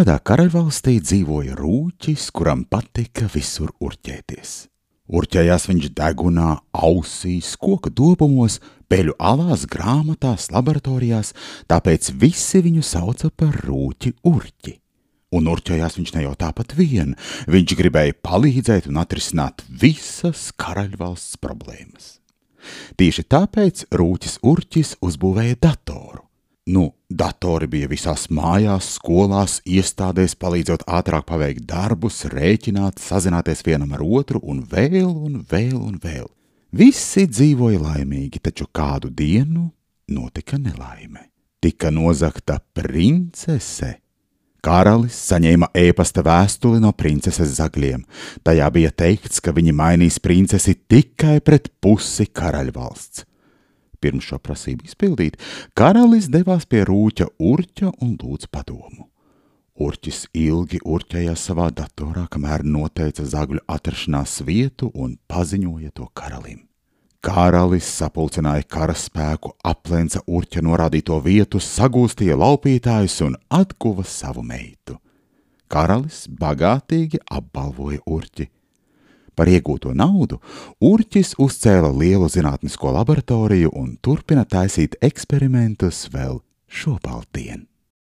Kādā karaļvalstī dzīvoja rūķis, kuram patika visur urķēties. Urķējās viņš degunā, ausīs, koka dobumos, peļu alās, grāmatās, laboratorijās, tāpēc visi viņu sauca par rūķi urķi. Un urķējās viņš ne jau tāpat vien, viņš gribēja palīdzēt un atrisināt visas karaļvalsts problēmas. Tieši tāpēc rūķis urķis uzbūvēja datoru. Nu, datori bija visās mājās, skolās, iestādēs, palīdzot ātrāk paveikt darbus, rēķināt, sazināties vienam ar otru un vēl un vēl un vēl. Visi dzīvoja laimīgi, taču kādu dienu notika nelaime. Tika nozagta princese. Karalis saņēma ēpasta vēstuli no princeses zagļiem. Tajā bija teikts, ka viņi mainīs princesi tikai pret pusi karaļvalsts. Pirms šo prasību izpildīt, karalis devās pie rūķa urķa un lūdza padomu. Urķis ilgi urķējās savā datorā, kamēr noteica zagļu atrašanās vietu un paziņoja to karalim. Karalis sapulcināja karaspēku, aplenca urķa norādīto vietu, sagūstīja laupītājus un atguva savu meitu. Karalis bagātīgi apbalvoja urķi. Par iegūto naudu Urķis uzcēla lielu zinātnisko laboratoriju un turpina taisīt eksperimentus vēl šobaltdien.